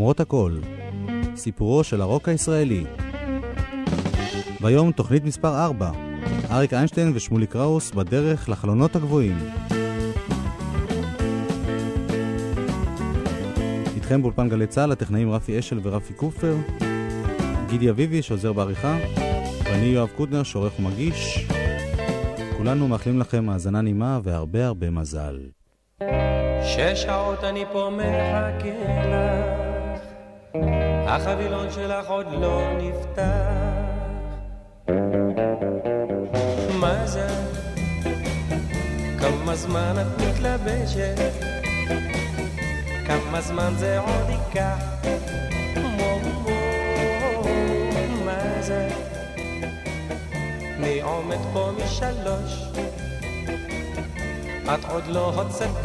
למרות הכל, סיפורו של הרוק הישראלי. והיום תוכנית מספר 4, אריק איינשטיין ושמולי קראוס בדרך לחלונות הגבוהים. איתכם באולפן גלי צה"ל, הטכנאים רפי אשל ורפי קופר, גידי אביבי שעוזר בעריכה, ואני יואב קודנר שעורך ומגיש. כולנו מאחלים לכם האזנה נעימה והרבה הרבה מזל. שש שעות אני פה מחכה לך, החבילון שלך עוד לא נפתח. מה זה? כמה זמן את מתלבשת? כמה זמן זה עוד ייקח? אני עומד פה משלוש את עוד לא הוצאת את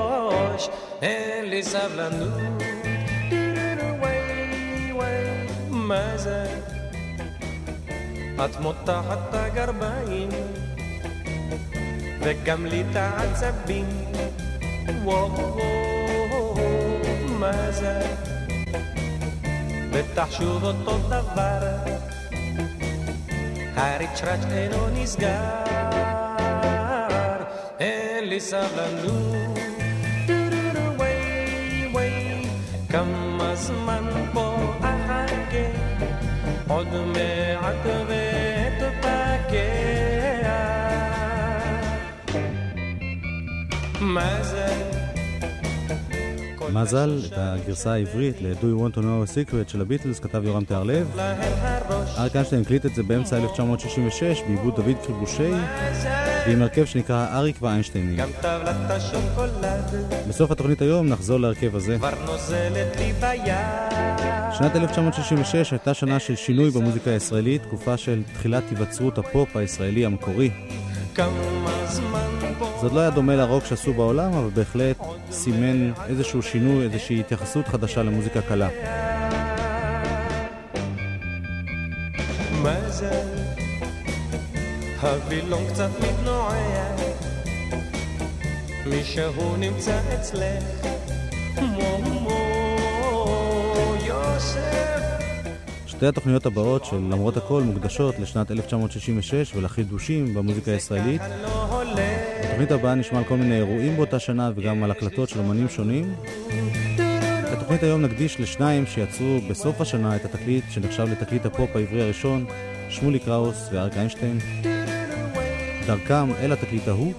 הראש, אין לי סבלנות. מה זה? את מותחת את הגרביים, וגם לי את העצבים. מה זה? בטח שוב אותו דבר, הריצ'ראץ' אינו נסגר. אין לי סבלנות. עוד מעט ואתפקע. מה זה? מזל, את הגרסה העברית ל-Do You Want to Know a Secret של הביטלס כתב יורם תיארלב. אריק איינשטיין הקליט את זה באמצע 1966 בעיבוד דוד קריבושי ועם הרכב שנקרא אריק ואיינשטיינים. בסוף התוכנית היום נחזור להרכב הזה. שנת 1966 הייתה שנה של שינוי במוזיקה הישראלית, תקופה של תחילת היווצרות הפופ הישראלי המקורי. זה עוד לא היה דומה לרוק שעשו בעולם, אבל בהחלט סימן איזשהו שינוי, איזושהי התייחסות חדשה למוזיקה קלה. הווילון קצת מתנועע, מישהו נמצא אצלך, מו יוסף. שתי התוכניות הבאות של למרות הכל מוקדשות לשנת 1966 ולחידושים במוזיקה הישראלית. בתוכנית הבאה נשמע על כל מיני אירועים באותה שנה וגם על הקלטות של אמנים שונים. בתוכנית היום נקדיש לשניים שיצרו בסוף השנה את התקליט שנחשב לתקליט הפופ העברי הראשון, שמולי קראוס ואריק איינשטיין. דרכם אל התקליט ההוא.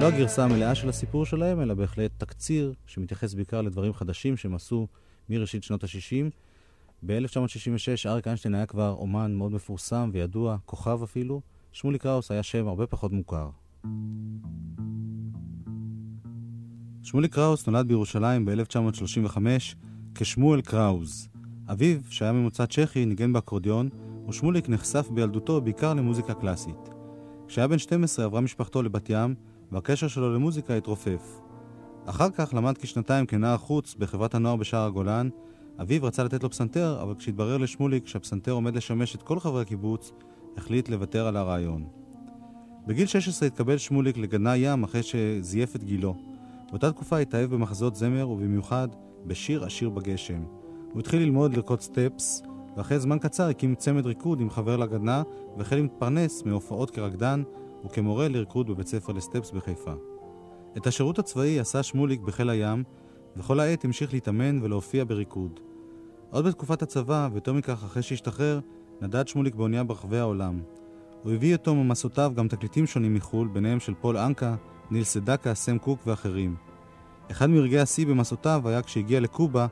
לא הגרסה המלאה של הסיפור שלהם, אלא בהחלט תקציר שמתייחס בעיקר לדברים חדשים שהם עשו מראשית שנות ה-60. ב-1966 אריק איינשטיין היה כבר אומן מאוד מפורסם וידוע, כוכב אפילו. שמולי קראוס היה שם הרבה פחות מוכר. שמולי קראוס נולד בירושלים ב-1935 כשמואל קראוז. אביו, שהיה ממוצא צ'כי, ניגן באקורדיון, ושמוליק נחשף בילדותו בעיקר למוזיקה קלאסית. כשהיה בן 12 עברה משפחתו לבת ים, והקשר שלו למוזיקה התרופף. אחר כך למד כשנתיים כנער חוץ בחברת הנוער בשער הגולן. אביו רצה לתת לו פסנתר, אבל כשהתברר לשמוליק שהפסנתר עומד לשמש את כל חברי הקיבוץ, החליט לוותר על הרעיון. בגיל 16 התקבל שמוליק לגנה ים אחרי שזייף את גילו. באותה תקופה התאהב במחזות זמר ובמיוחד בשיר אשיר בגשם. הוא התחיל ללמוד לרקוד סטפס, ואחרי זמן קצר הקים צמד ריקוד עם חבר לגדנ"ע והחל להתפרנס מהופעות כרקדן וכמורה לרקוד בבית ספר לסטפס בחיפה. את השירות הצבאי עשה שמוליק בחיל הים, וכל העת המשיך להתאמן ולהופיע בריקוד. עוד בתקופת הצבא, ויותר מכך אחרי שהשתחרר, נדד שמוליק באונייה ברחבי העולם. הוא הביא איתו ממסעותיו גם תקליטים שונים מחו"ל, ביניהם של פול אנקה, ניל סדקה, סם קוק ואחרים. אחד מרגעי השיא במסעותיו היה כשהגיע לקובה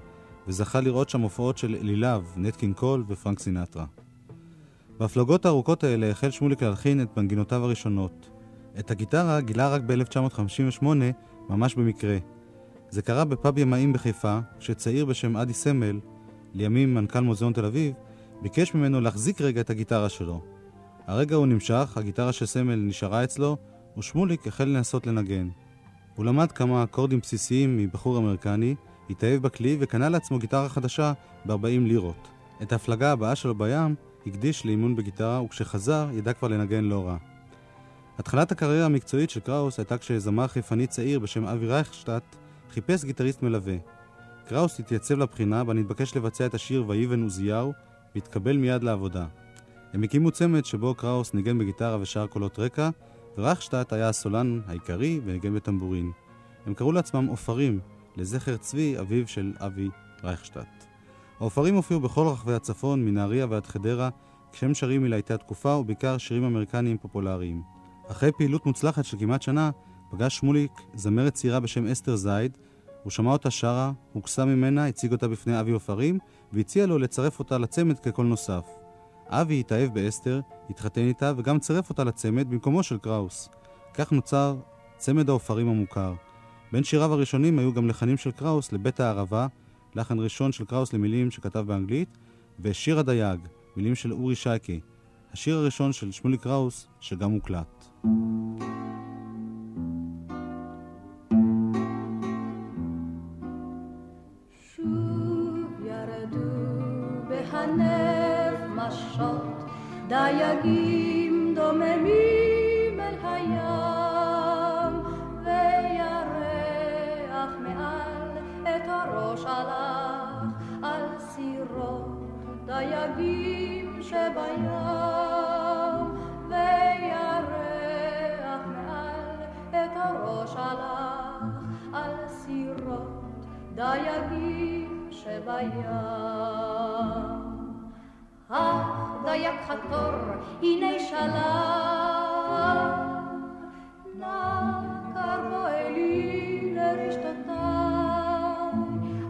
וזכה לראות שם הופעות של live, נט קינג קול ופרנק סינטרה. בהפלגות הארוכות האלה החל שמוליק להלחין את מנגינותיו הראשונות. את הגיטרה גילה רק ב-1958, ממש במקרה. זה קרה בפאב ימאים בחיפה, כשצעיר בשם אדי סמל, לימים מנכ"ל מוזיאון תל אביב, ביקש ממנו להחזיק רגע את הגיטרה שלו. הרגע ההוא נמשך, הגיטרה של סמל נשארה אצלו, ושמוליק החל לנסות לנגן. הוא למד כמה אקורדים בסיסיים מבחור אמריקני, התאהב בכלי וקנה לעצמו גיטרה חדשה ב-40 לירות. את ההפלגה הבאה שלו בים הקדיש לאימון בגיטרה, וכשחזר ידע כבר לנגן לא רע. התחלת הקריירה המקצועית של קראוס הייתה כשזמר חיפני צעיר בשם אבי רייכשטט חיפש גיטריסט מלווה. קראוס התייצב לבחינה בה נתבקש לבצע את השיר "ויבן עוזיהו" והתקבל מיד לעבודה. הם הקימו צמד שבו קראוס ניגן בגיטרה ושר קולות רקע, ורכשטט היה הסולן העיקרי וניגן בטמבורין. הם קראו לעצמם עופרים, לזכר צבי, אביו של אבי רייכשטט. העופרים הופיעו בכל רחבי הצפון, מנהריה ועד חדרה, כשהם שרים מלהיטי התקופה ובעיקר שירים אמריקניים פופולריים. אחרי פעילות מוצלחת של כמעט שנה, פגש שמוליק זמרת צעירה בשם אסתר זייד, הוא שמע אותה שרה, הוקסם ממנה, הציג אותה בפני אבי עופרים, והציע לו לצרף אותה לצמד כקול נוסף. אבי התאהב באסתר, התחתן איתה וגם צירף אותה לצמד במקומו של קראוס. כך נוצר צמד העופרים המוכר. בין שיריו הראשונים היו גם לחנים של קראוס לבית הערבה, לחן ראשון של קראוס למילים שכתב באנגלית, ושיר הדייג, מילים של אורי שייקי, השיר הראשון של שמולי קראוס, שגם הוקלט. דייגים דוממים דייגים שבים, וירח מעל את הראש הלך על סירו דייגים שבים. דייק חתור, הנה שלח. נא קרבו אלי לרשתותיי,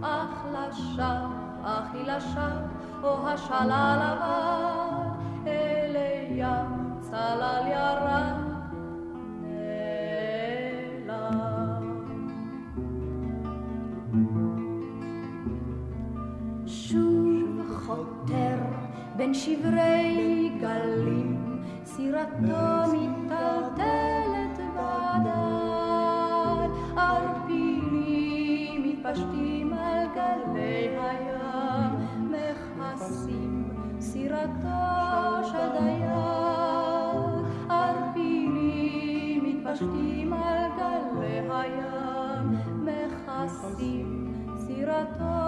אך לשווא, אך היא לשווא, או השלל עבד, אלי ים צלל ירד. בין שברי גלים, סירתו מיטלטלת סירתו של דייג, ערפילים מתפשטים על גלי הים, מכסים סירתו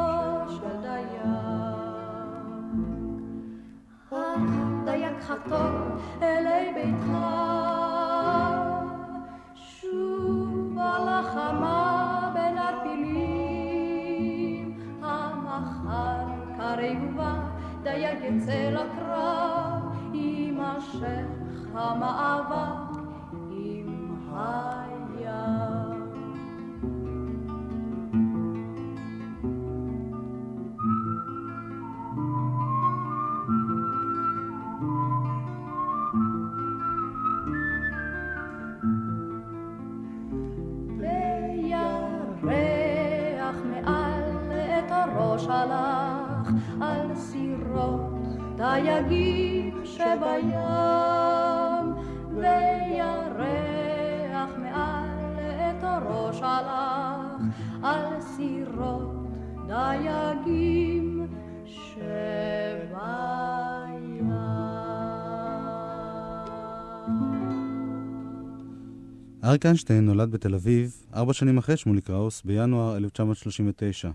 אריק איינשטיין נולד בתל אביב ארבע שנים אחרי שמולי קראוס בינואר 1939.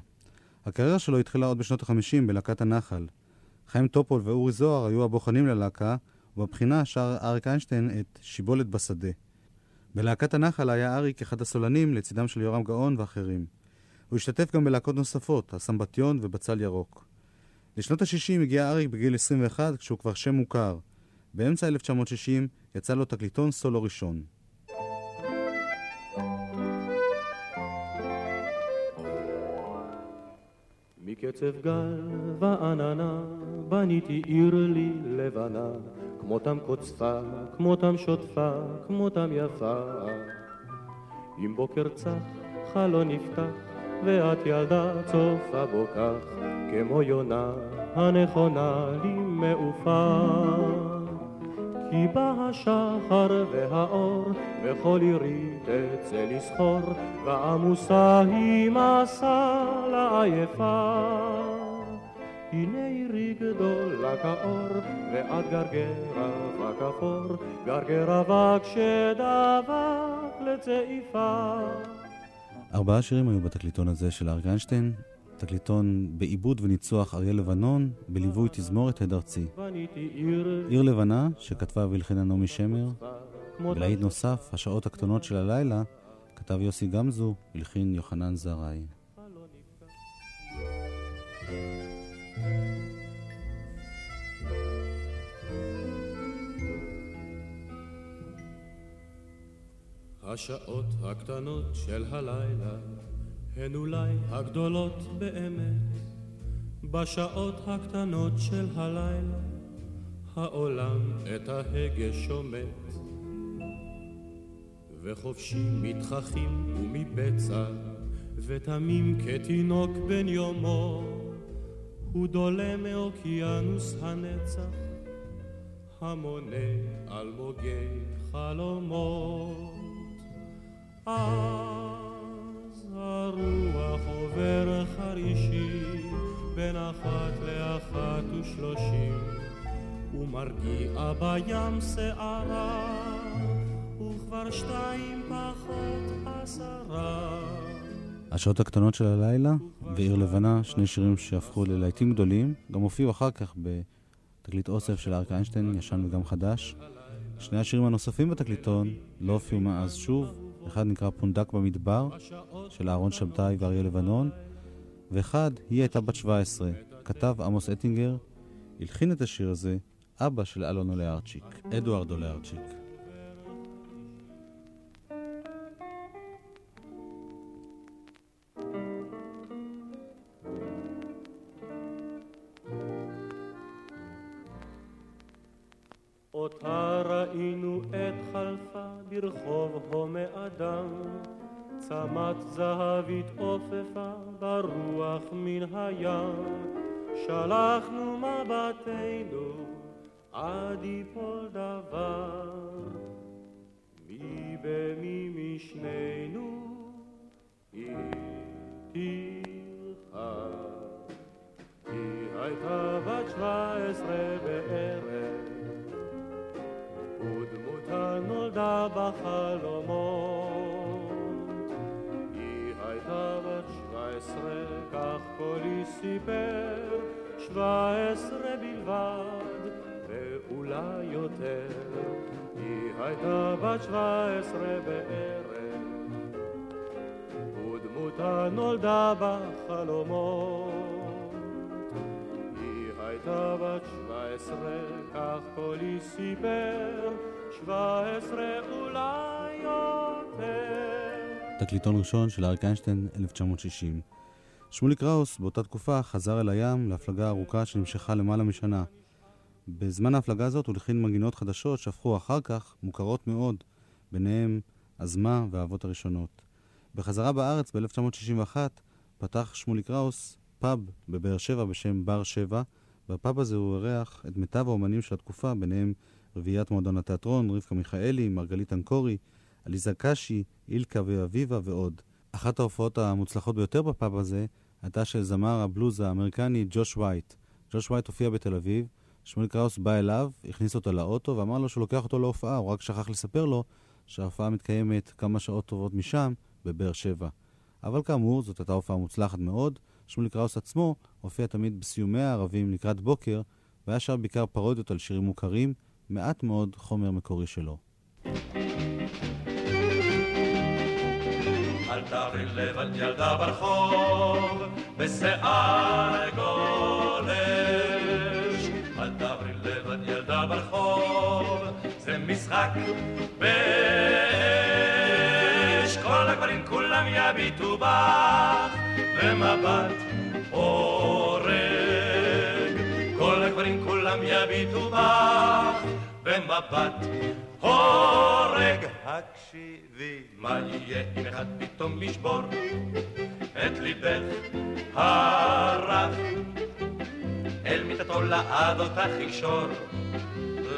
הקריירה שלו התחילה עוד בשנות ה-50 בלהקת הנחל. חיים טופול ואורי זוהר היו הבוחנים ללהקה, ובבחינה שר אריק איינשטיין את שיבולת בשדה. בלהקת הנחל היה אריק אחד הסולנים לצידם של יורם גאון ואחרים. הוא השתתף גם בלהקות נוספות, הסמבטיון ובצל ירוק. לשנות ה-60 הגיע אריק בגיל 21 כשהוא כבר שם מוכר. באמצע 1960 יצא לו תקליטון סולו ראשון. מקצב גל ועננה בניתי עיר לי לבנה. כמותם קוצפה, כמותם שוטפה, כמותם יפה. אם בוקר צח חלון נפתח ואת ילדה צופה בו כך כמו יונה הנכונה לי מעופה כי בא השחר והאור, וכל עירי תצא לסחור, ועמוסה היא מסע לעייפה. הנה עירי גדולה כאור, ואת גרגר אבק אפור, גרגר אבק שדבק לצעיפה. ארבעה שירים היו בתקליטון הזה של אריק איינשטיין, תקליטון בעיבוד וניצוח אריה לבנון, בליווי תזמורת הד ארצי. עיר לבנה, שכתבה והלחינה נעמי שמר, ולהיט נוסף, השעות הקטנות של הלילה, כתב יוסי גמזו, הלחין יוחנן זרעי. השעות הקטנות של הלילה הן אולי הגדולות באמת. בשעות הקטנות של הלילה העולם את ההגה שומט. וחופשי מתחכים ומבצע ותמים כתינוק בן יומו הוא דולה מאוקיינוס הנצח המונה אלמוגי חלומות. אז הרוח עובר חרישי בין אחת לאחת ושלושים. ומרגיע בים שערה וכבר שתיים פחות עשרה. השעות הקטנות של הלילה ועיר לבנה, שני שירים שהפכו ללהיטים גדולים, גם הופיעו אחר כך בתקליט אוסף של אריק איינשטיין, ישן וגם חדש. שני השירים הנוספים בתקליטון לא הופיעו מאז שוב, אחד נקרא פונדק במדבר, של אהרון שבתאי ואריה לבנון, ואחד, היא הייתה בת 17, כתב עמוס אטינגר, הלחין את השיר הזה אבא של אלונו לארצ'יק, אדוארדו לארצ'יק. ברחוב הומה אדם, צמת זהבית עופפה ברוח מן הים, שלחנו מבטנו עד יפול דבר, מי במי משנינו תלכה. היא הייתה בת שבע עשרה בערך ודמותה נולדה בחלומות. היא הייתה בת שבע עשרה, כך קולי סיפר, שבע עשרה בלבד, ואולי יותר. היא הייתה בת שבע עשרה בערך, ודמותה נולדה בחלומות. היא הייתה בת שבע עשרה, כך קולי סיפר, שבע עשרה אולי יותר. תקליטון ראשון של אריק איינשטיין, 1960. שמולי קראוס באותה תקופה חזר אל הים להפלגה ארוכה שנמשכה למעלה משנה. בזמן ההפלגה הזאת הוא הלחין מנגינות חדשות שהפכו אחר כך מוכרות מאוד, ביניהם הזמה והאהבות הראשונות. בחזרה בארץ ב-1961 פתח שמולי קראוס פאב בבאר שבע בשם בר שבע. בפאב הזה הוא אירח את מיטב האומנים של התקופה, ביניהם רביעיית מועדון התיאטרון, רבקה מיכאלי, מרגלית אנקורי, עליזה קשי, אילקה ואביבה ועוד. אחת ההופעות המוצלחות ביותר בפאב הזה הייתה של זמר הבלוז האמריקני ג'וש וייט. ג'וש וייט הופיע בתל אביב, שמואל קראוס בא אליו, הכניס אותו לאוטו ואמר לו שהוא לוקח אותו להופעה, הוא רק שכח לספר לו שההופעה מתקיימת כמה שעות טובות משם, בבאר שבע. אבל כאמור, זאת הייתה הופעה מוצלחת מאוד. שמולי קראוס עצמו הופיע תמיד בסיומי הערבים לקראת בוקר, והיה שר בעיקר פרודיות על שירים מוכרים, מעט מאוד חומר מקורי שלו. אל תעברי לבד ילדה ברחוב, בשיער גולש. אל תעברי לבד ילדה ברחוב, זה משחק באש. כל הגברים כולם יביטו בך, במבט הורג. כל הגברים כולם יביטו בך, במבט הורג. הקשיבי, מה יהיה אם אחד פתאום ישבור את ליבך הרך? אל מיטתו לעד אותך יקשור,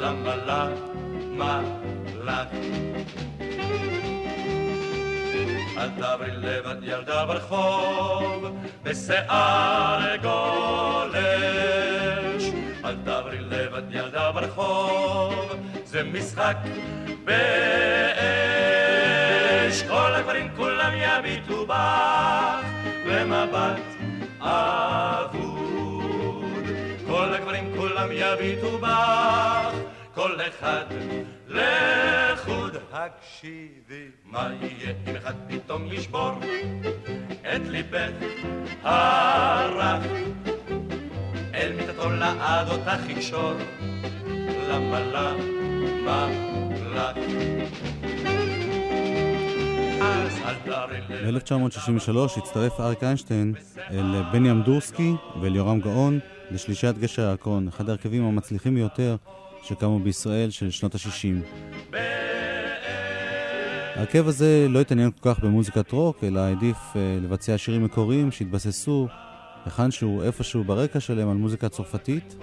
למה למה לך? אל תעברי לבד ילדה ברחוב, בשיער משחק באש. כל הגברים כולם יביטו בך במבט אבוד. כל הגברים כולם יביטו בך, כל אחד לחוד. הקשיבי, מה יהיה אם אחד פתאום ישבור את ליבך הרך? אל מיטתו לעד אותך יקשור, למה למה? ב-1963 הצטרף אריק איינשטיין אל בני אמדורסקי ואל יורם גאון לשלישיית גשר הירקון, אחד ההרכבים המצליחים ביותר שקמו בישראל של שנות ה-60. ההרכב הזה לא התעניין כל כך במוזיקת רוק, אלא העדיף אה, לבצע שירים מקוריים שהתבססו היכן שהוא איפשהו ברקע שלהם על מוזיקה צרפתית.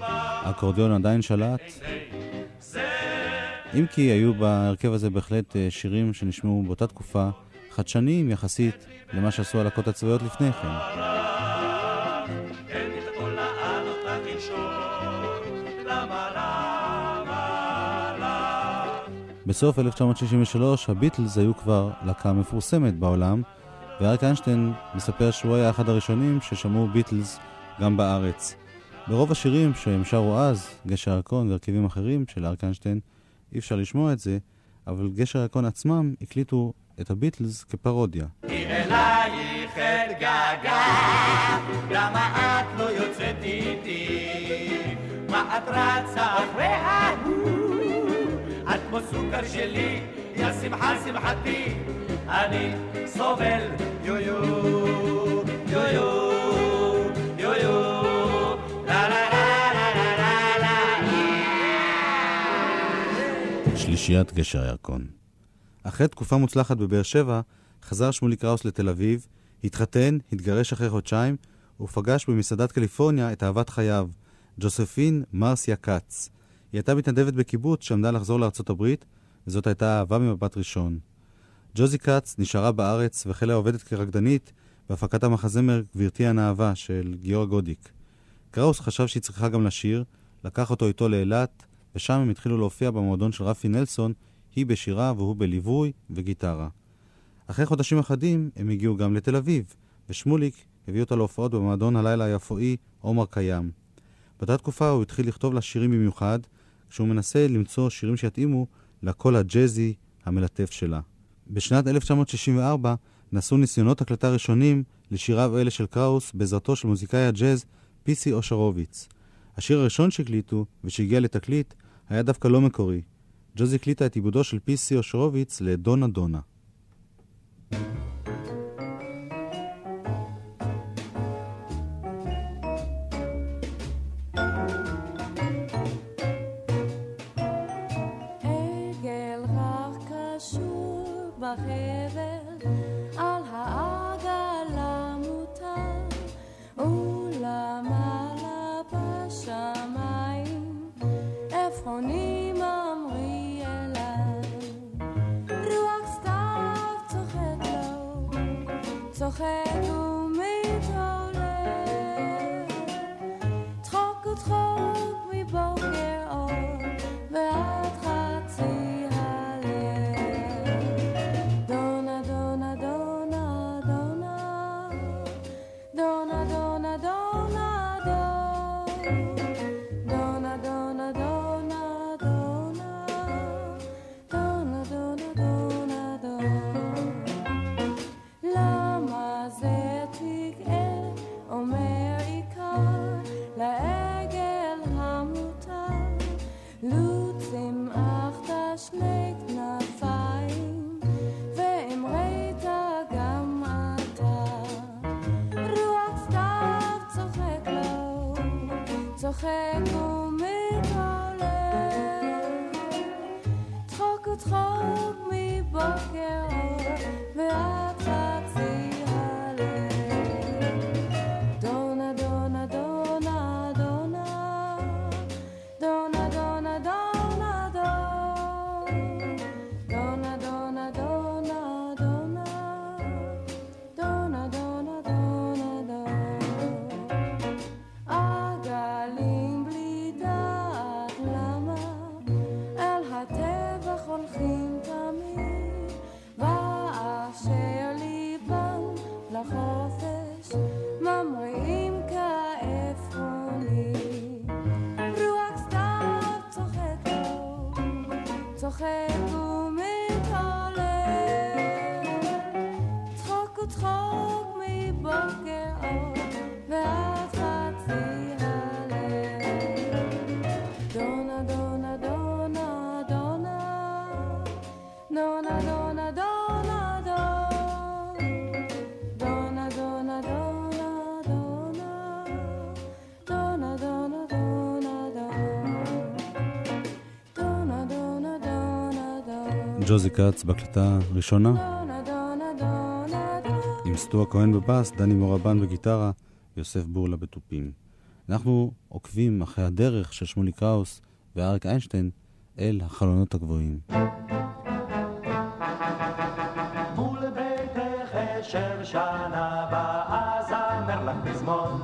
האקורדיון עדיין שלט. אם כי היו בהרכב הזה בהחלט אה, שירים שנשמעו באותה תקופה חדשניים יחסית למה שעשו הלהקות הצבאיות לפני כן. בסוף 1963 הביטלס היו כבר להקה מפורסמת בעולם, ואריק איינשטיין מספר שהוא היה אחד הראשונים ששמעו ביטלס גם בארץ. ברוב השירים שהם שרו אז, גשר הירקון והרכבים אחרים של אריק איינשטיין, אי אפשר לשמוע את זה, אבל גשר הירקון עצמם הקליטו את הביטלס כפרודיה. לא שלי, יא אני סובל יו יו יו יו שלישיית גשר הירקון. אחרי תקופה מוצלחת בבאר שבע, חזר שמולי קראוס לתל אביב, התחתן, התגרש אחרי חודשיים, ופגש במסעדת קליפורניה את אהבת חייו, ג'וספין מרסיה כץ. היא הייתה מתנדבת בקיבוץ שעמדה לחזור לארצות הברית, וזאת הייתה אהבה ממבט ראשון. ג'וזי כץ נשארה בארץ והחלה עובדת כרקדנית בהפקת המחזמר "גברתי הנאווה" של גיורא גודיק. קראוס חשב שהיא צריכה גם לשיר, לקח אותו איתו לאילת, ושם הם התחילו להופיע במועדון של רפי נלסון, היא בשירה והוא בליווי וגיטרה. אחרי חודשים אחדים הם הגיעו גם לתל אביב, ושמוליק הביא אותה להופעות במועדון הלילה היפואי עומר קיים. באותה תקופה הוא התחיל לכתוב לה שירים במיוחד, כשהוא מנסה למצוא שירים שיתאימו לקול הג'אזי המלטף שלה. בשנת 1964 נעשו ניסיונות הקלטה ראשונים לשיריו אלה של קראוס בעזרתו של מוזיקאי הג'אז פיסי אושרוביץ. השיר הראשון שהקליטו ושהגיע לתקליט היה דווקא לא מקורי. ג'וזי הקליטה את עיבודו של פיסי אושרוביץ לדונה דונה. צוחק ג'וזי כץ בהקלטה ראשונה, עם סטו הכהן בבאס, דני מורבן בגיטרה, יוסף בורלה בתופים. אנחנו עוקבים אחרי הדרך של שמולי קראוס ואריק איינשטיין אל החלונות הגבוהים. אשב שנה הבאה זמר לך פזמון.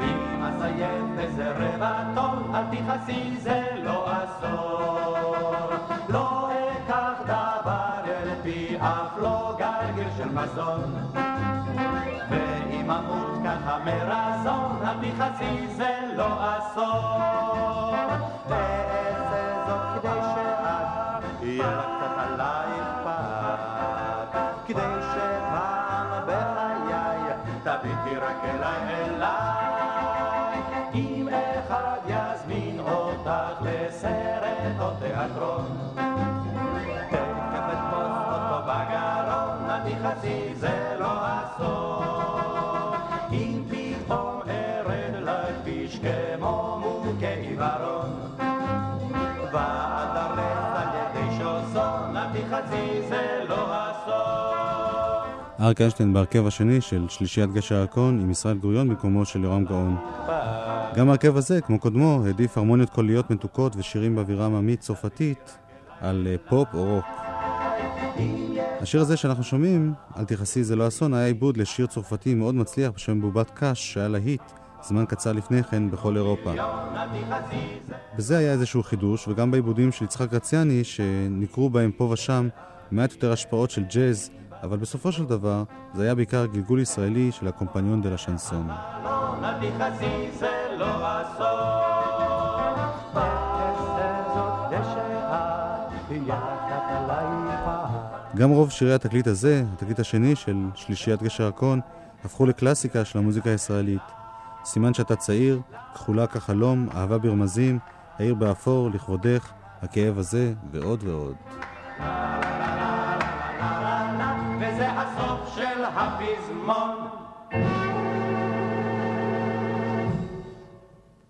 אם אסיים רבע אל תכעסי זה גרגר של מזון. ואם אמות ככה מרזון, אל תכעסי זה לא עשור. ואעשה זאת כדי שאת יהיה לך קצת עליי אכפת, כדי שפעם בחיי תביטי רק אליי אליי. אם אחד יזמין אותך לסרט או תיאטרון, תכעסי זה לא אסון. אם פתאום ארד לכביש כמו מוכה עיוורון, ועד הרס על ידי שוזון, אל תכעסי זה לא אסון. אריק איינשטיין בהרכב השני של שלישיית גשר הירקון עם ישראל גוריון במקומו של יורם גאון. גם ההרכב הזה, כמו קודמו, העדיף הרמוניות קוליות מתוקות ושירים באווירה עממית צרפתית על אה, פופ או רוק. השיר הזה שאנחנו שומעים, אל תכעסי זה לא אסון, היה עיבוד לשיר צרפתי מאוד מצליח בשם בובת קש, שהיה להיט זמן קצר לפני כן בכל אירופה. בזה היה איזשהו חידוש, וגם בעיבודים של יצחק רציאני, שניכרו בהם פה ושם מעט יותר השפעות של ג'אז, אבל בסופו של דבר זה היה בעיקר גלגול ישראלי של הקומפניון דה לה שנסון. אל תכעסי זה לא אסון. גם רוב שירי התקליט הזה, התקליט השני של שלישיית גשר הקון, הפכו לקלאסיקה של המוזיקה הישראלית. סימן שאתה צעיר, כחולה כחלום, אהבה ברמזים, העיר באפור, לכבודך, הכאב הזה, ועוד ועוד. וזה הסוף של הפזמון.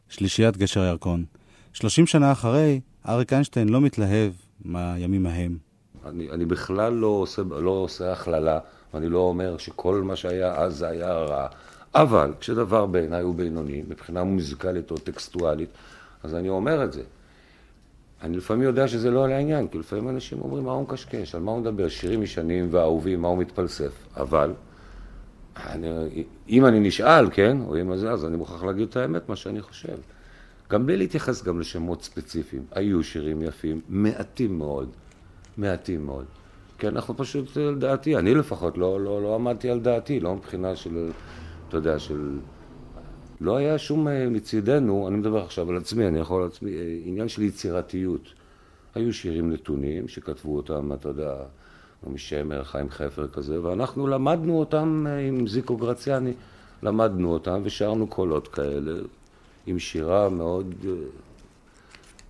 שלישיית גשר הירקון. 30 שנה אחרי, אריק איינשטיין לא מתלהב מהימים ההם. אני, אני בכלל לא עושה, לא עושה הכללה, ואני לא אומר שכל מה שהיה אז זה היה רע. אבל כשדבר בעיניי הוא בינוני, מבחינה מוזיקלית או טקסטואלית, אז אני אומר את זה. אני לפעמים יודע שזה לא על העניין, כי לפעמים אנשים אומרים, מה הוא מקשקש, על מה הוא מדבר, שירים ישנים ואהובים, מה הוא מתפלסף. אבל, אני, אם אני נשאל, כן, או אם זה, אז אני מוכרח להגיד את האמת, מה שאני חושב. גם בלי להתייחס גם לשמות ספציפיים. היו שירים יפים, מעטים מאוד, מעטים מאוד. כי אנחנו פשוט, לדעתי, אני לפחות לא, לא, לא עמדתי על דעתי, לא מבחינה של, אתה יודע, של... לא היה שום אה, מצידנו, אני מדבר עכשיו על עצמי, אני יכול על עצמי, אה, עניין של יצירתיות. היו שירים נתונים שכתבו אותם, אתה יודע, נעמי שמר, חיים חפר כזה, ואנחנו למדנו אותם אה, עם זיקו גרציאני, למדנו אותם ושרנו קולות כאלה, עם שירה מאוד, אה,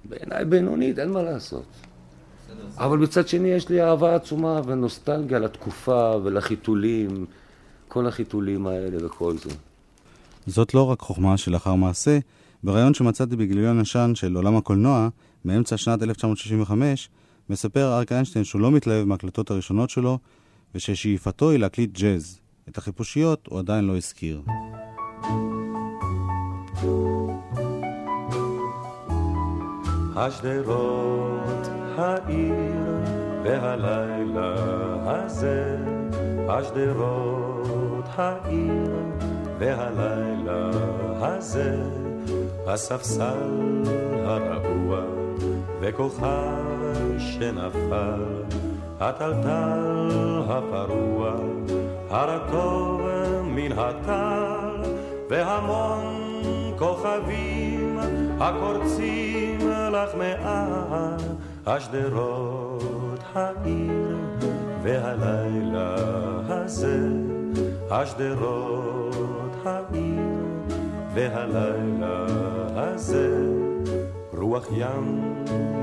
בעיניי בינונית, אין מה לעשות. אבל מצד שני יש לי אהבה עצומה ונוסטלגיה לתקופה ולחיתולים, כל החיתולים האלה וכל זה. זאת לא רק חוכמה שלאחר מעשה, בריאיון שמצאתי בגיליון ישן של עולם הקולנוע, מאמצע שנת 1965, מספר אריק איינשטיין שהוא לא מתלהב מההקלטות הראשונות שלו, וששאיפתו היא להקליט ג'אז. את החיפושיות הוא עדיין לא הזכיר. השדרות, העיר והלילה הזה, השדרות, העיר והלילה הזה, הספסל הרעוע וכוכב שנפל, הטלטל הפרוע, הרטוב מן הטל, והמון כוכבים הקורצים לך מעל, השדרות העיר והלילה הזה, השדרות העיר והלילה הזה, רוח ים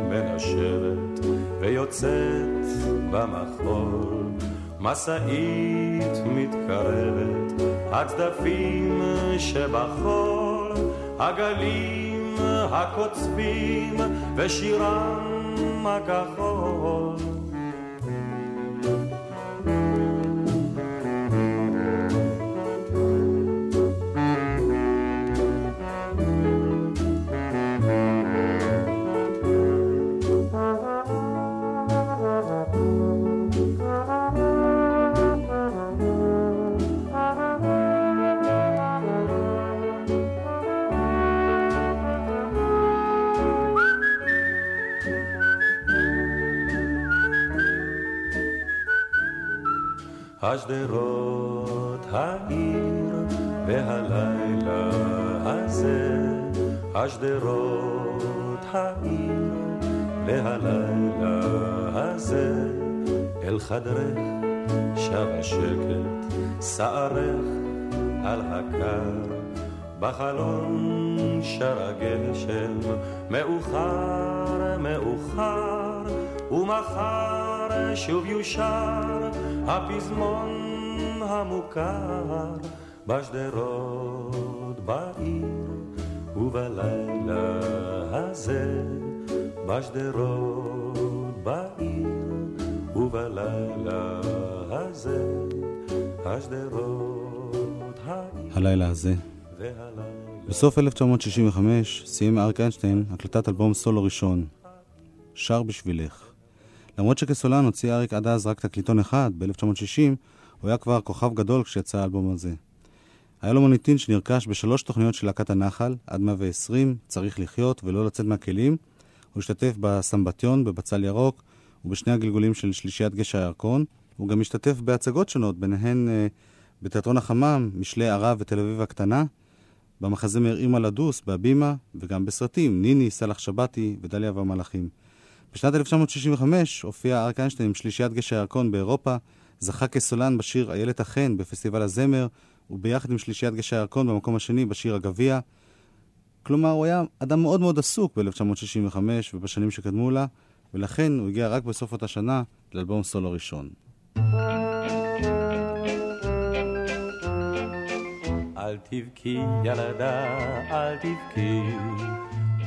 מנשבת ויוצאת במחול, משאית מתקרבת, הצדפים שבחול, הגלים הקוצבים ושירם הכחול. השדרות העיר והלילה הזה, השדרות העיר והלילה הזה, אל חדרך שב השקט, שערך על הקר, בחלון שר הגשם, מאוחר, מאוחר, ומחר שוב יושר הפזמון המוכר בשדרות בעיר ובלילה הזה בשדרות בעיר ובלילה הזה השדרות העיר הלילה הזה. בסוף 1965 סיים אריק איינשטיין הקלטת אלבום סולו ראשון, שר בשבילך. למרות שכסולן הוציא אריק עד אז רק תקליטון אחד, ב-1960, הוא היה כבר כוכב גדול כשיצא האלבום הזה. היה לו מוניטין שנרכש בשלוש תוכניות של להקת הנחל, עד 120, צריך לחיות ולא לצאת מהכלים. הוא השתתף בסמבטיון, בבצל ירוק, ובשני הגלגולים של שלישיית גשר הירקון. הוא גם השתתף בהצגות שונות, ביניהן אה, בתיאטרון החמם, משלי ערב ותל אביב הקטנה, במחזמר אימא לדוס, בהבימה, וגם בסרטים, ניני, סאלח שבתי ודליה והמלאכים. בשנת 1965 הופיע אריק איינשטיין עם שלישיית גשר הירקון באירופה, זכה כסולן בשיר איילת החן בפסטיבל הזמר, וביחד עם שלישיית גשר הירקון במקום השני בשיר הגביע. כלומר, הוא היה אדם מאוד מאוד עסוק ב-1965 ובשנים שקדמו לה, ולכן הוא הגיע רק בסוף אותה שנה לאלבום סולו ראשון. אל תבכי ילדה, אל תבכי,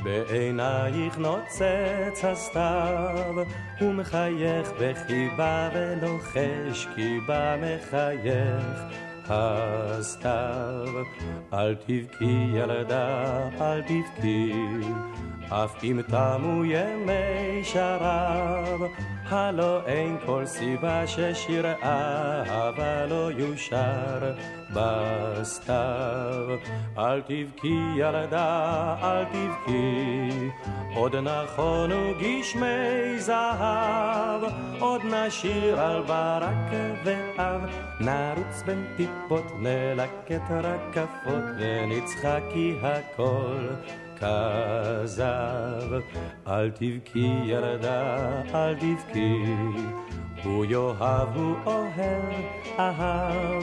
בעינייך נוצץ הסתיו, הוא מחייך בחיבה ולוחש כי בה מחייך הסתיו. אל תבכי ילדה, אל תבכי, אף אם תמו ימי שרב, הלא אין כל סיבה ששיר אהבה לא יושר בסתיו. אל תבכי ילדה, אל תבכי, עוד נכונו גשמי זהב, עוד נשיר על ברק ואב, נרוץ בין טיפות, נלקט רקפות, ונצחק כי הכל כזב. אל תבכי ילדה, אל תבכי, הוא יאהב, הוא אוהב, אהב.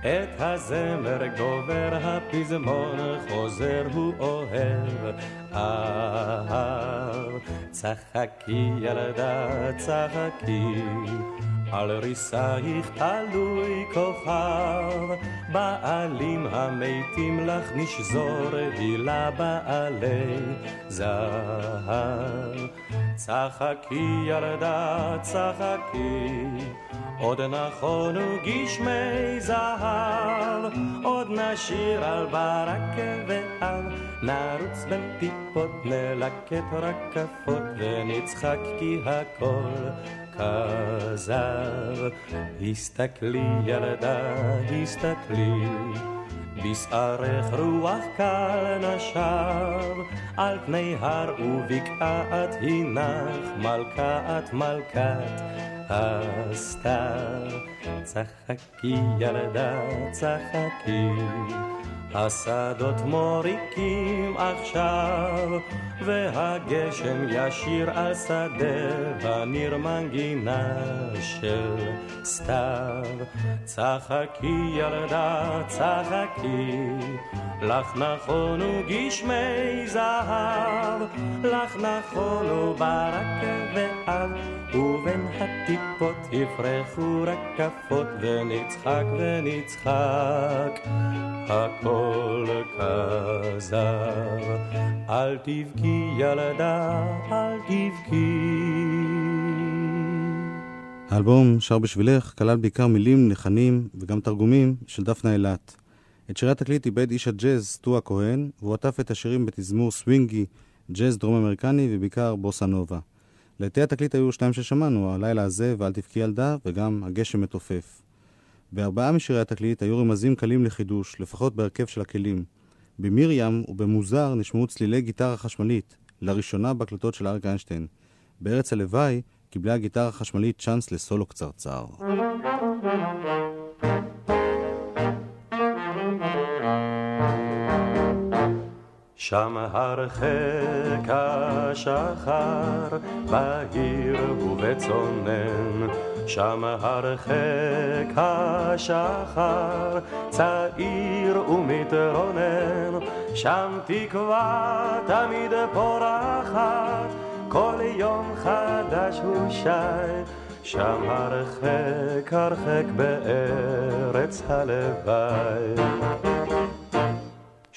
את הזמר גובר, הפזמון חוזר, הוא אוהב, אהב. צחקי ילדה, צחקי, על ריסייך תלוי כוכב, בעלים המתים לך נשזור, הילה בעלי זהב. צחקי ילדה, צחקי, עוד נכונו גשמי זהב, עוד נשיר על ברק ואב, נרוץ בין טיפות, נלקט רקפות, ונצחק כי הכל כזב. הסתכלי ילדה, הסתכלי, בשערך רוח קל נשב, על פני הר ובקעת הנך, מלכת מלכת הסתיו. צחקי ילדה, צחקי, השדות מוריקים עכשיו, והגשם ישיר על שדה, בניר מנגינה של סתיו. צחקי ילדה, צחקי, לך נכונו גשמי זהב, לך נכונו ברק ואב, ובין הטיפות יפרחו רקפות, ונצחק ונצחק. הכל כזב, אל תבכי ילדה, אל תבכי. האלבום שר בשבילך כלל בעיקר מילים, לחנים וגם תרגומים של דפנה אילת. את שירי התקליט איבד איש הג'אז סטו הכהן, והוא עטף את השירים בתזמור סווינגי, ג'אז דרום אמריקני ובעיקר בוסה נובה. לעטי התקליט היו שניים ששמענו, הלילה הזה ואל תבכי ילדה, וגם הגשם מתופף. בארבעה משירי התקליט היו רמזים קלים לחידוש, לפחות בהרכב של הכלים. במרים ובמוזר נשמעו צלילי גיטרה חשמלית, לראשונה בהקלטות של אריק איינשטיין. בארץ הלוואי קיבלה הגיטרה החשמלית צ'אנס לסולו קצרצר. שם הרחק השחר, בהיר ובצונן. שם הרחק השחר, צעיר ומתרונן. שם תקווה תמיד פורחת, כל יום חדש הוא שי. שם הרחק הרחק בארץ הלוואי.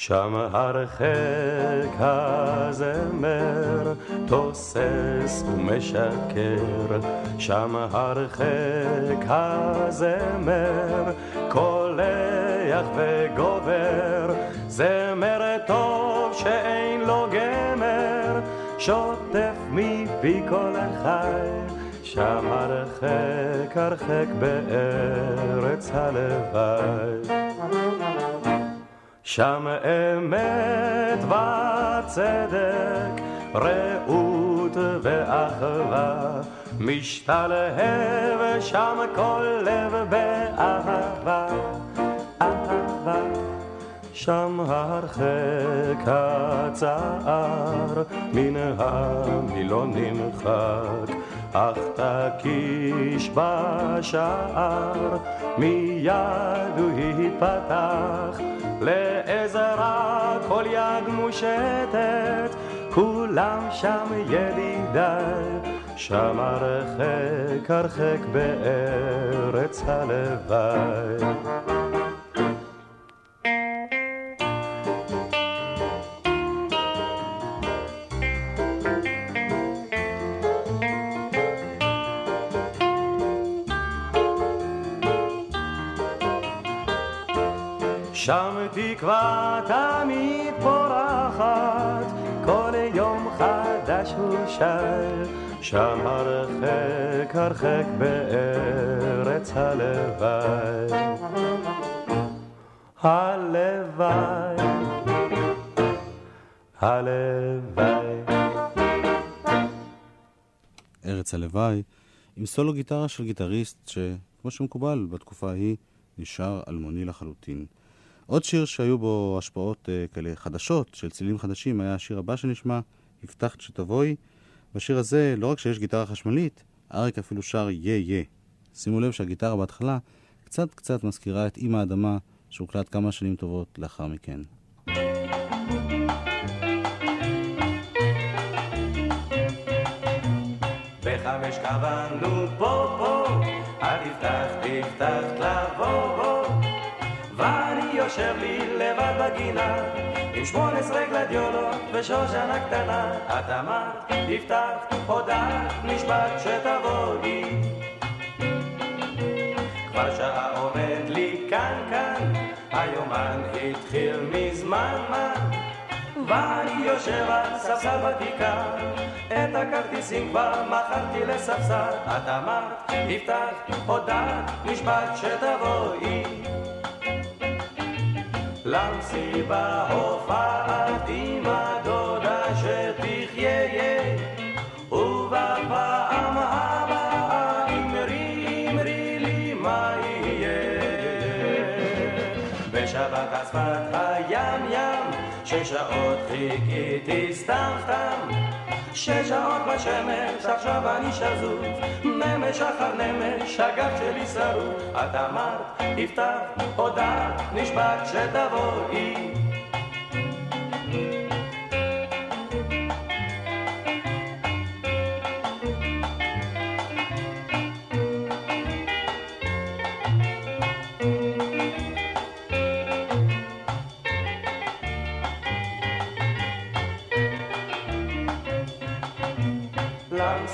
שם הרחק הזמר תוסס ומשקר, שם הרחק הזמר קולח וגובר, זמר טוב שאין לו גמר, שוטף מפי כל החי, שם הרחק הרחק בארץ הלוואי. שם אמת וצדק, רעות ואחווה, משתלהב שם כל לב באהבה, אהבה. שם הרחק הצער, מן המילון נמחק, אך תקיש בשער, מיד הוא ייפתח. לעזרה כל יד מושטת, כולם שם ידידיי, שם הרחק הרחק בארץ הלוואי. שם תקווה תמיד פורחת, כל יום חדש הוא שר, שם הרחק הרחק בארץ הלוואי. הלוואי, הלוואי. ארץ הלוואי, עם סולו גיטרה של גיטריסט שכמו שמקובל בתקופה ההיא, נשאר אלמוני לחלוטין. עוד שיר שהיו בו השפעות uh, כאלה חדשות, של צלילים חדשים, היה השיר הבא שנשמע, הבטחת שתבואי. בשיר הזה, לא רק שיש גיטרה חשמלית, אריק אפילו שר יה יה. שימו לב שהגיטרה בהתחלה קצת קצת מזכירה את אימא האדמה, שהוקלט כמה שנים טובות לאחר מכן. בחמש קבענו פה פה, אל תפתח, תפתח לבוא בוא. יושב לי לבד בגינה, עם שמונה עשרה גלדיולות ושושנה קטנה. את אמרת, תפתח, הודעת, משפט שתבואי. כבר שעה עומד לי כאן כאן, היומן התחיל מזמן מה. ואני יושב על ספסל בכיכר, את הכרטיסים כבר מכרתי לספסל. את אמרת, תפתח, הודעת, משפט שתבואי. למסיבה הופעת עם הדודה שתחיה, ובפעם הבאה אמרי אמרי לי מה יהיה. בשבת על שפת ים ים, שש שעות חיכיתי סתם סתם. שש שעות בשמש, עכשיו אני שזוף, נמש אחר נמש, הגב שלי שרוף. את אמרת, תפתח, הודעת, נשבעת שתבואי.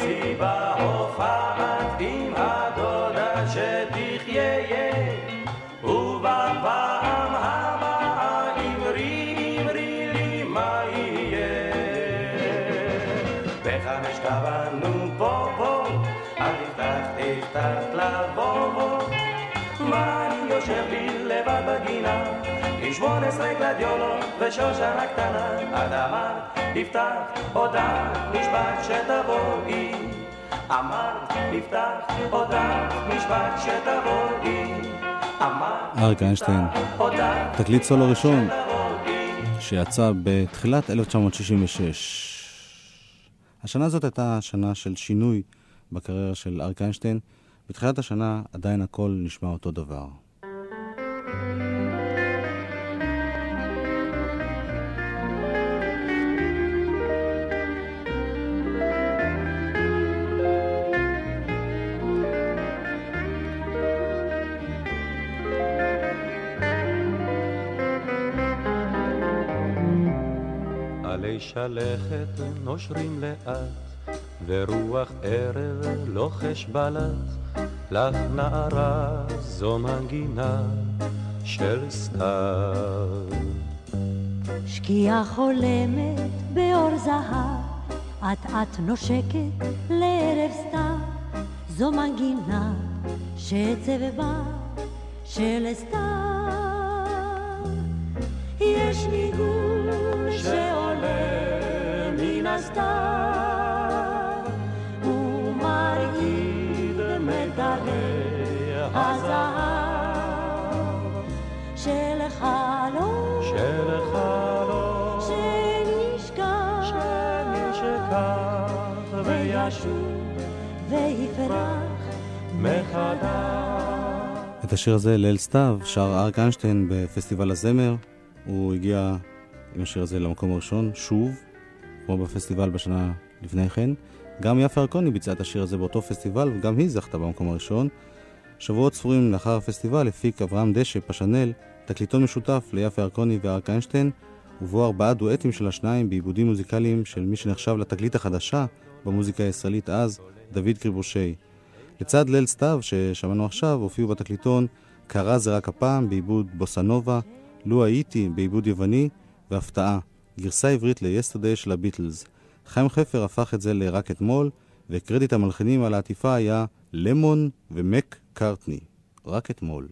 למסיבה הופעת עם הדודה שתחיה ובפעם הבאה אמרי אמרי לי מה יהיה? בחמש קבענו פה פה אל תפתח תפתח לבוא בוא. ואני יושב לי לבד בגינה עם שמונה עשרה גלדיולות ושושנה קטנה. את אמרת תפתח הודעה משפט שתבואי אמרת משפט שתבואי אריק איינשטיין, תקליט סולו ראשון שיצא בתחילת 1966. השנה הזאת הייתה שנה של שינוי בקריירה של אריק איינשטיין. בתחילת השנה עדיין הכל נשמע אותו דבר. שלכת נושרים לאט, ורוח ערב לוחש בלט, לך נערה זו מנגינה של סתיו. שקיעה חולמת באור זהב, אט אט נושקת לערב סתיו, זו מנגינה שצבבה של סתיו. יש שעולה מן הסתיו, ומרעיד מגלי הזהב של חלום. של חלום שנשכח שנשכח וישוב ויפרח מחדש. את השיר הזה, ליל סתיו, שר אריק איינשטיין בפסטיבל הזמר. הוא הגיע עם השיר הזה למקום הראשון, שוב, כמו בפסטיבל בשנה לפני כן. גם יפה ירקוני ביצעה את השיר הזה באותו פסטיבל, וגם היא זכתה במקום הראשון. שבועות ספורים לאחר הפסטיבל הפיק אברהם דשא, פשנל, תקליטון משותף ליפה ירקוני ואריק איינשטיין, ובו ארבעה דואטים של השניים בעיבודים מוזיקליים של מי שנחשב לתגלית החדשה במוזיקה הישראלית אז, דוד קריבושי. לצד ליל סתיו ששמענו עכשיו, הופיעו בתקליטון קרה זה רק הפעם בעיבוד בוסנובה, לו הייתי בעיבוד יווני, והפתעה, גרסה עברית ל-Yesterday של הביטלס. חיים חפר הפך את זה ל"רק אתמול", וקרדיט המלחינים על העטיפה היה למון ומק קרטני. רק אתמול.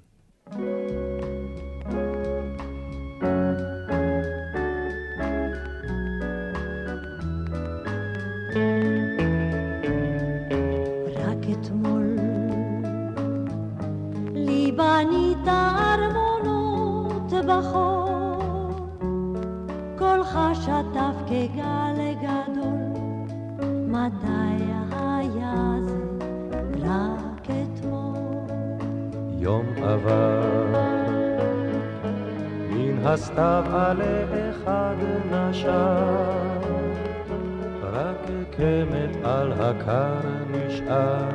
בנית ארמונות בחור שטף כגל גדול. מתי היה זה רק אתמול. יום עבר, מן הסתיו עלה אחד נשר, רק קמת על הקר נשאר,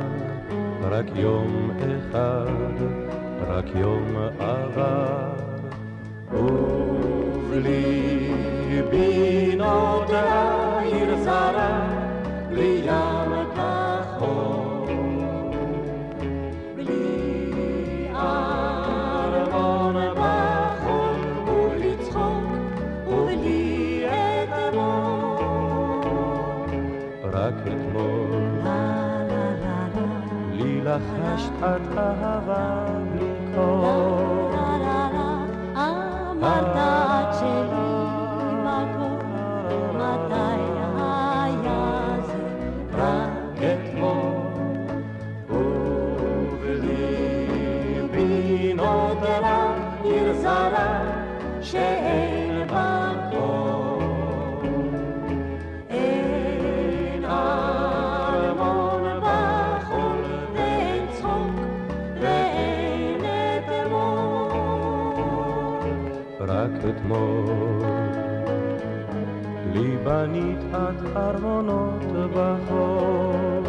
רק יום אחד, רק יום עבר. ובליבי נותרה עיר זרה, בלי ים כחול. בלי ארמון בחול, ובלי צחוק, ובלי אתמול. רק אתמול לי לחשת את אהבה בלי קול. אתמול. לי בנית את ארמונות בחור.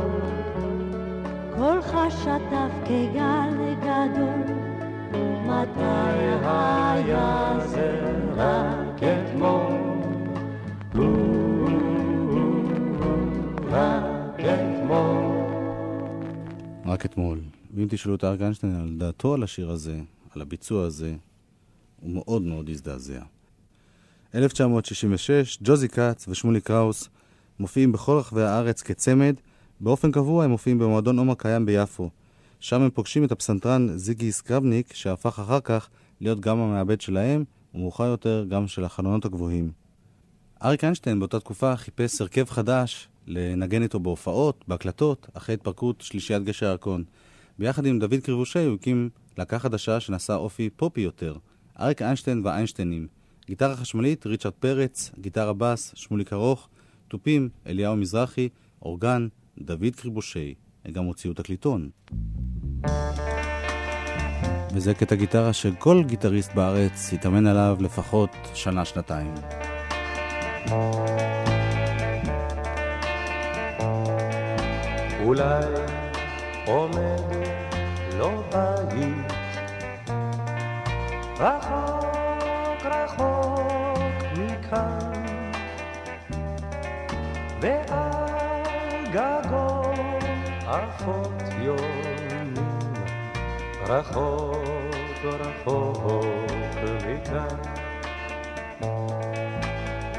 קולך שטף כגל גדול, מתי היה זה רק אתמול? רק אתמול. רק אתמול. ואם תשאלו את אריק איינשטיין על דעתו על השיר הזה, על הביצוע הזה, הוא מאוד מאוד הזדעזע. 1966, ג'וזי כץ ושמולי קראוס מופיעים בכל רחבי הארץ כצמד, באופן קבוע הם מופיעים במועדון עומר קיים ביפו. שם הם פוגשים את הפסנתרן זיגי סקרבניק, שהפך אחר כך להיות גם המעבד שלהם, ומאוחר יותר גם של החלונות הגבוהים. אריק איינשטיין באותה תקופה חיפש הרכב חדש לנגן איתו בהופעות, בהקלטות, אחרי התפרקות שלישיית גשר הירקון. ביחד עם דוד קריבושי הוא הקים להקה חדשה שנשאה אופי פופי יותר, אריק איינשטיין והאיינשטיינים. גיטרה חשמלית, ריצ'רד פרץ, גיטרה בס, שמוליק ארוך, תופים, אליהו מזרחי, אורגן, דוד קריבושי. הם גם הוציאו תקליטון. וזה קטע גיטרה שכל גיטריסט בארץ יתאמן עליו לפחות שנה-שנתיים. אולי עומד לו בית רחוק רחוק מכאן ועל גגו עפות יונים רחוק רחוק מכאן.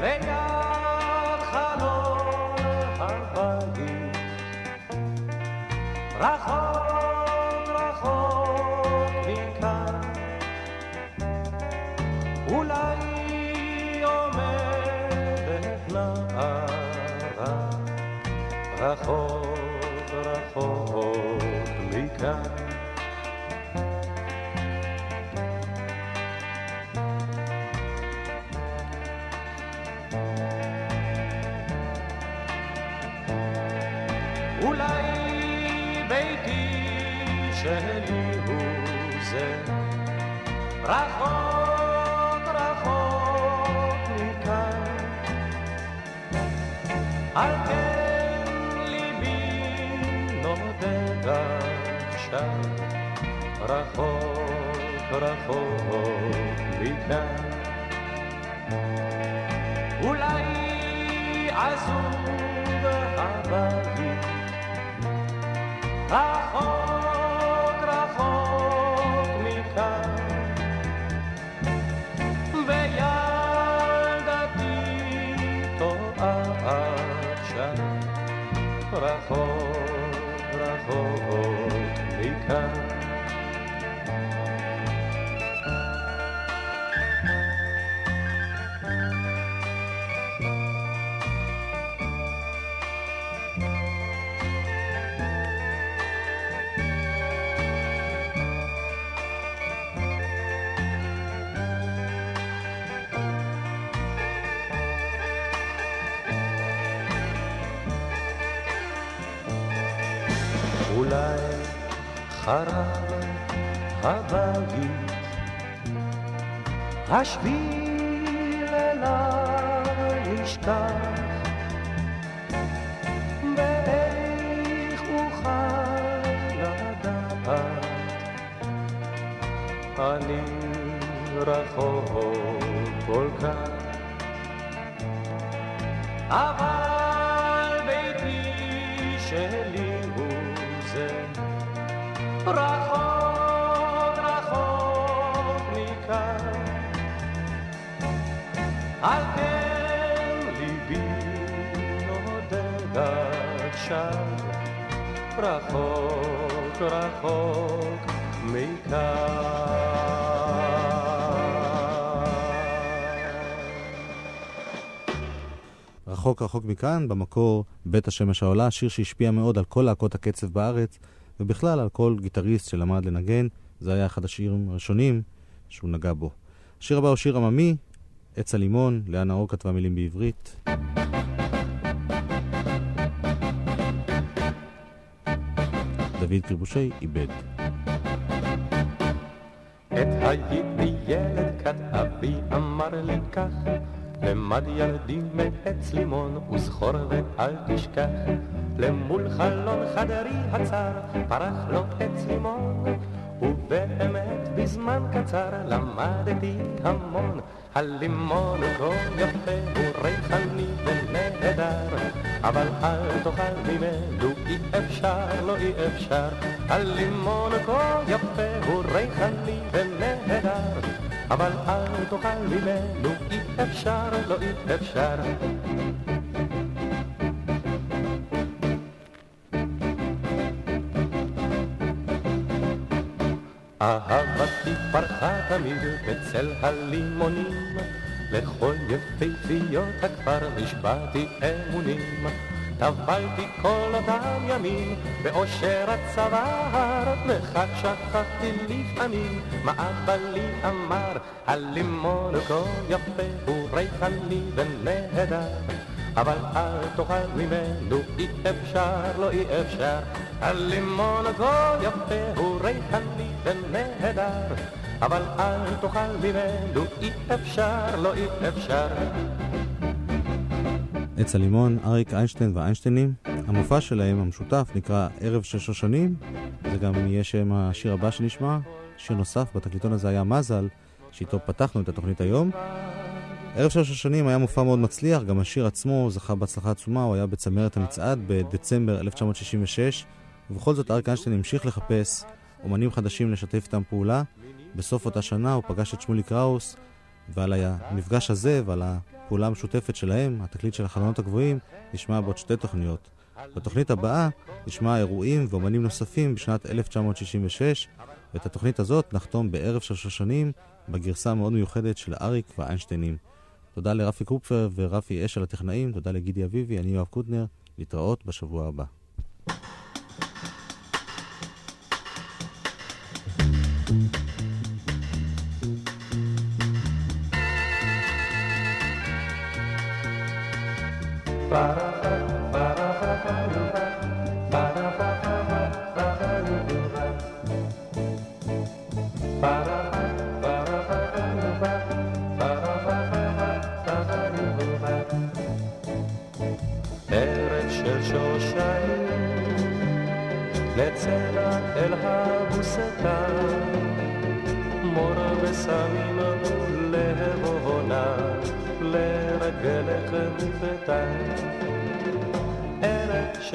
ליד חלון הבית רחוק רחוק רחוק מכאן. אולי ביתי שלי הוא זה. רחוק רחוק מכאן. על כן עכשיו רחוק רחוק מכאן. אולי עזוב הבית רחוק חרב הבית, השביל רחוק רחוק מכאן. על כן ליבי נודד עכשיו. רחוק רחוק מכאן. רחוק רחוק מכאן, במקור בית השמש העולה, שיר שהשפיע מאוד על כל להקות הקצב בארץ, ובכלל על כל גיטריסט שלמד לנגן, זה היה אחד השירים הראשונים שהוא נגע בו. השיר הבא הוא שיר עממי, עץ הלימון, לאה נאור כתבה מילים בעברית. דוד קריבושי איבד. עת הייתי ילד כת אבי אמר לי כך למד ילדי מעץ לימון וזכור ואל תשכח. למול חלון חדרי הצר פרח לו עץ לימון ובאמת בזמן קצר למדתי המון. הלימון כה יפה הוא ריחני ונהדר אבל אל תאכל ממנו אי אפשר, לא אי אפשר. הלימון כה יפה הוא ריחני ונהדר אבל אל תאכל ממנו אי אפשר, לא אי אפשר אהבתי פרחה תמיד בצל הלימונים, לכל יפהפיות הכפר נשבעתי אמונים. טבלתי כל אותם ימים באושר הצוואר, וכך שכחתי לפעמים מה אבא לי אמר, הלימון כה יפה הוא ריחני ונהדר. אבל אל תאכל ממנו, אי אפשר, לא אי אפשר. הלימון כה יפה הוא ריחני ונהדר, אבל אל תאכל ממנו, אי אפשר, לא אי אפשר. עץ הלימון, אריק איינשטיין והאיינשטיינים. המופע שלהם, המשותף, נקרא ערב שש השנים. זה גם יהיה שם השיר הבא שנשמע. שיר נוסף בתקליטון הזה היה מזל, שאיתו פתחנו את התוכנית היום. ערב שש השנים היה מופע מאוד מצליח, גם השיר עצמו זכה בהצלחה עצומה, הוא היה בצמרת המצעד בדצמבר 1966, ובכל זאת אריק איינשטיין המשיך לחפש אומנים חדשים לשתף איתם פעולה. בסוף אותה שנה הוא פגש את שמולי קראוס, ועל המפגש הזה ועל הפעולה המשותפת שלהם, התקליט של החלונות הגבוהים, נשמע בעוד שתי תוכניות. בתוכנית הבאה נשמע אירועים ואומנים נוספים בשנת 1966, ואת התוכנית הזאת נחתום בערב של שושנים בגרסה המאוד מיוחדת של אריק והאיינשטיינים. תודה לרפי קופפר ורפי אשל הטכנאים, תודה לגידי אביבי, אני יואב קוטנר, להתראות בשבוע הבא. ערב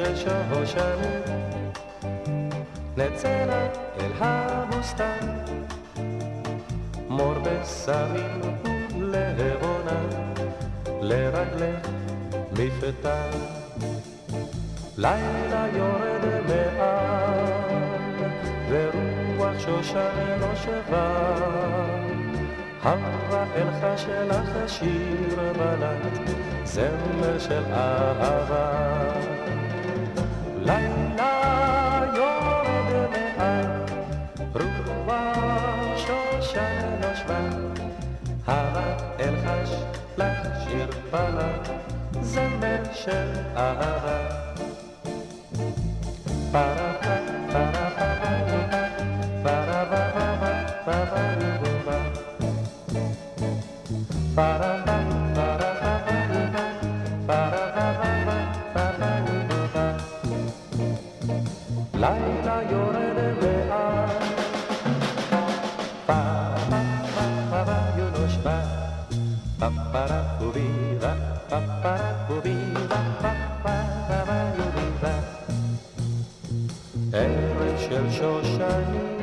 של שושנים, נצא אל הבוסתן, מור וסמים ולהבונה, לרגלך מפתן. לילה יורד מעל, ורוח שושן נושבה. הרה אל חשלך שיר בלט, זמר של אהבה. בלט, זמר של אהבה. לילה ערב של שושנים,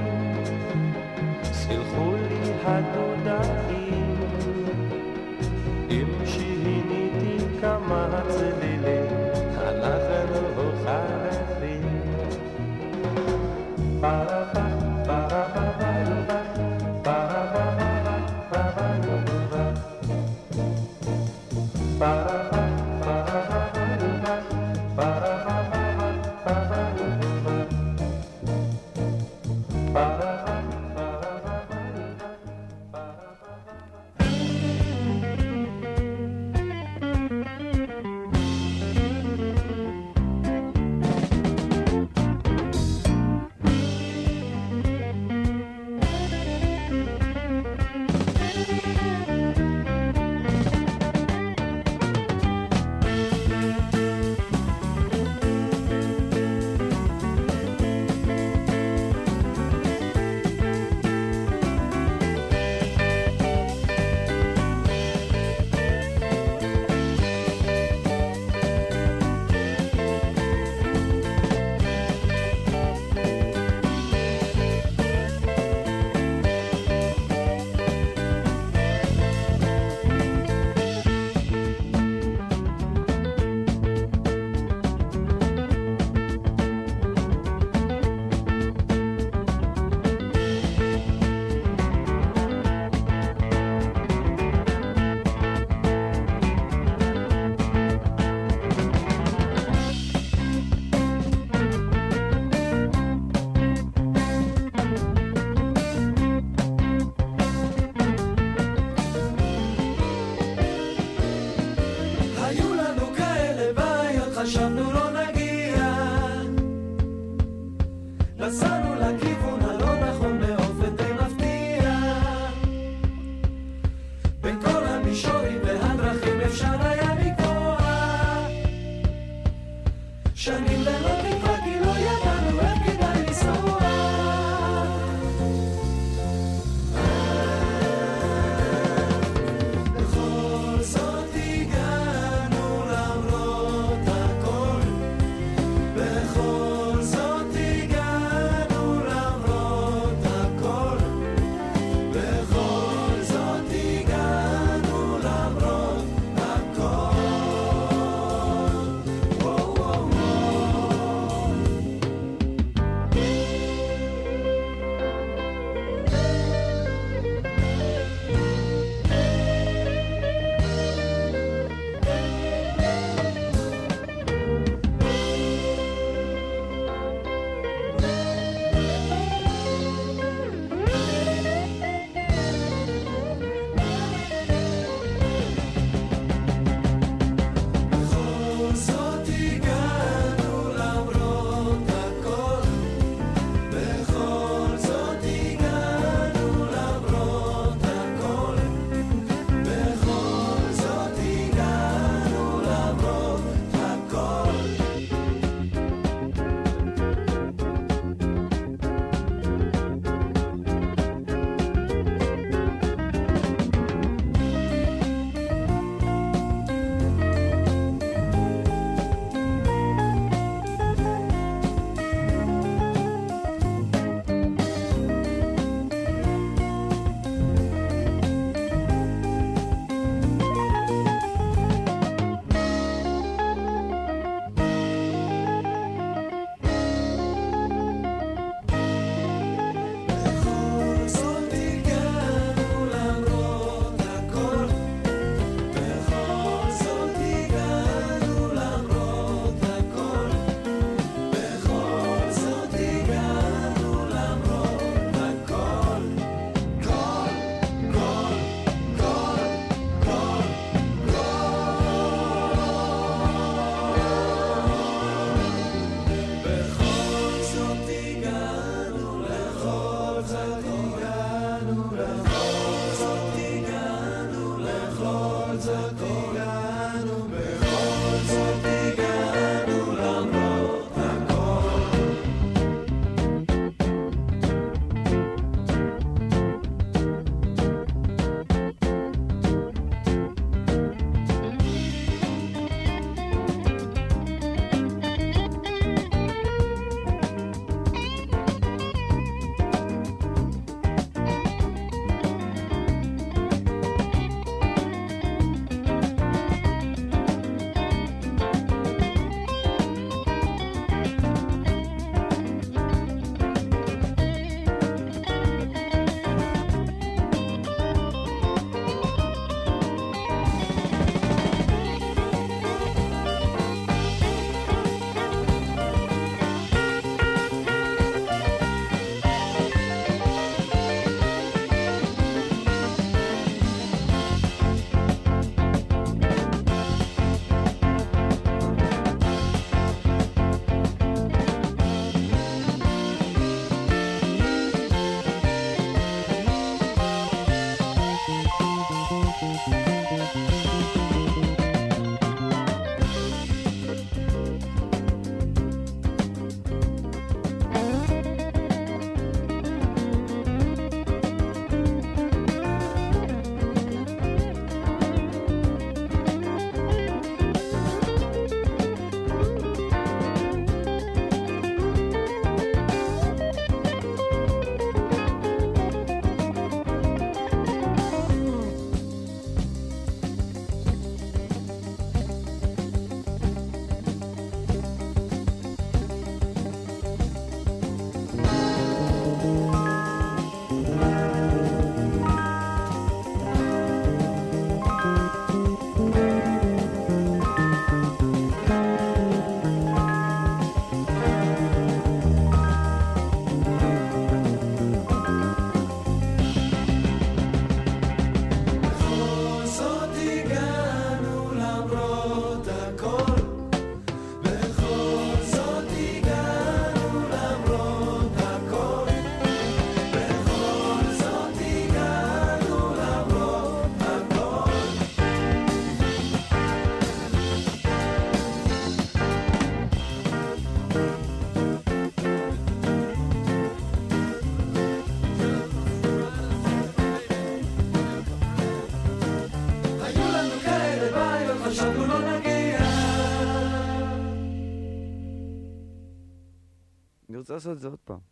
Só de dos outros.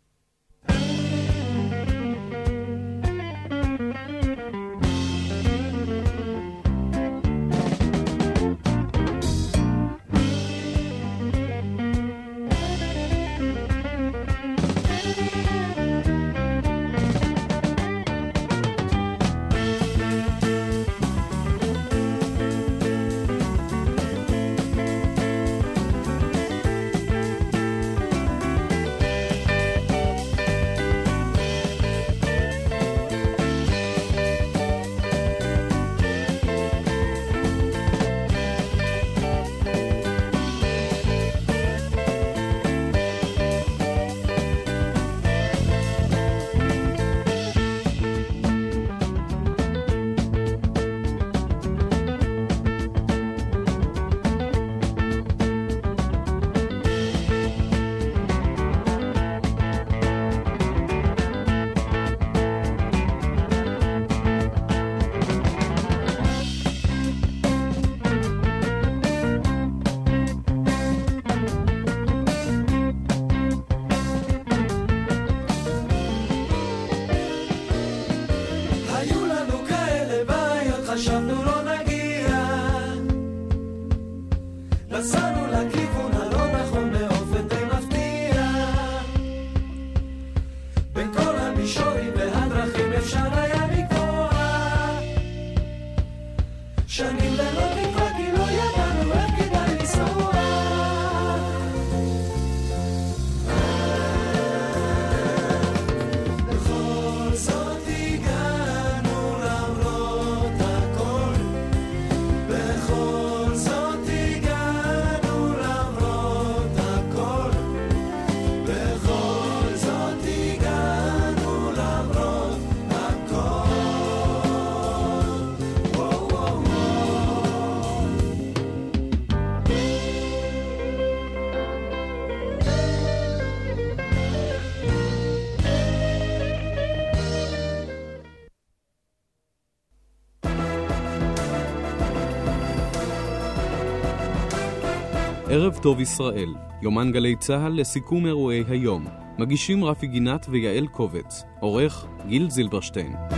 טוב ישראל, יומן גלי צה"ל לסיכום אירועי היום. מגישים רפי גינת ויעל קובץ, עורך גיל זילברשטיין.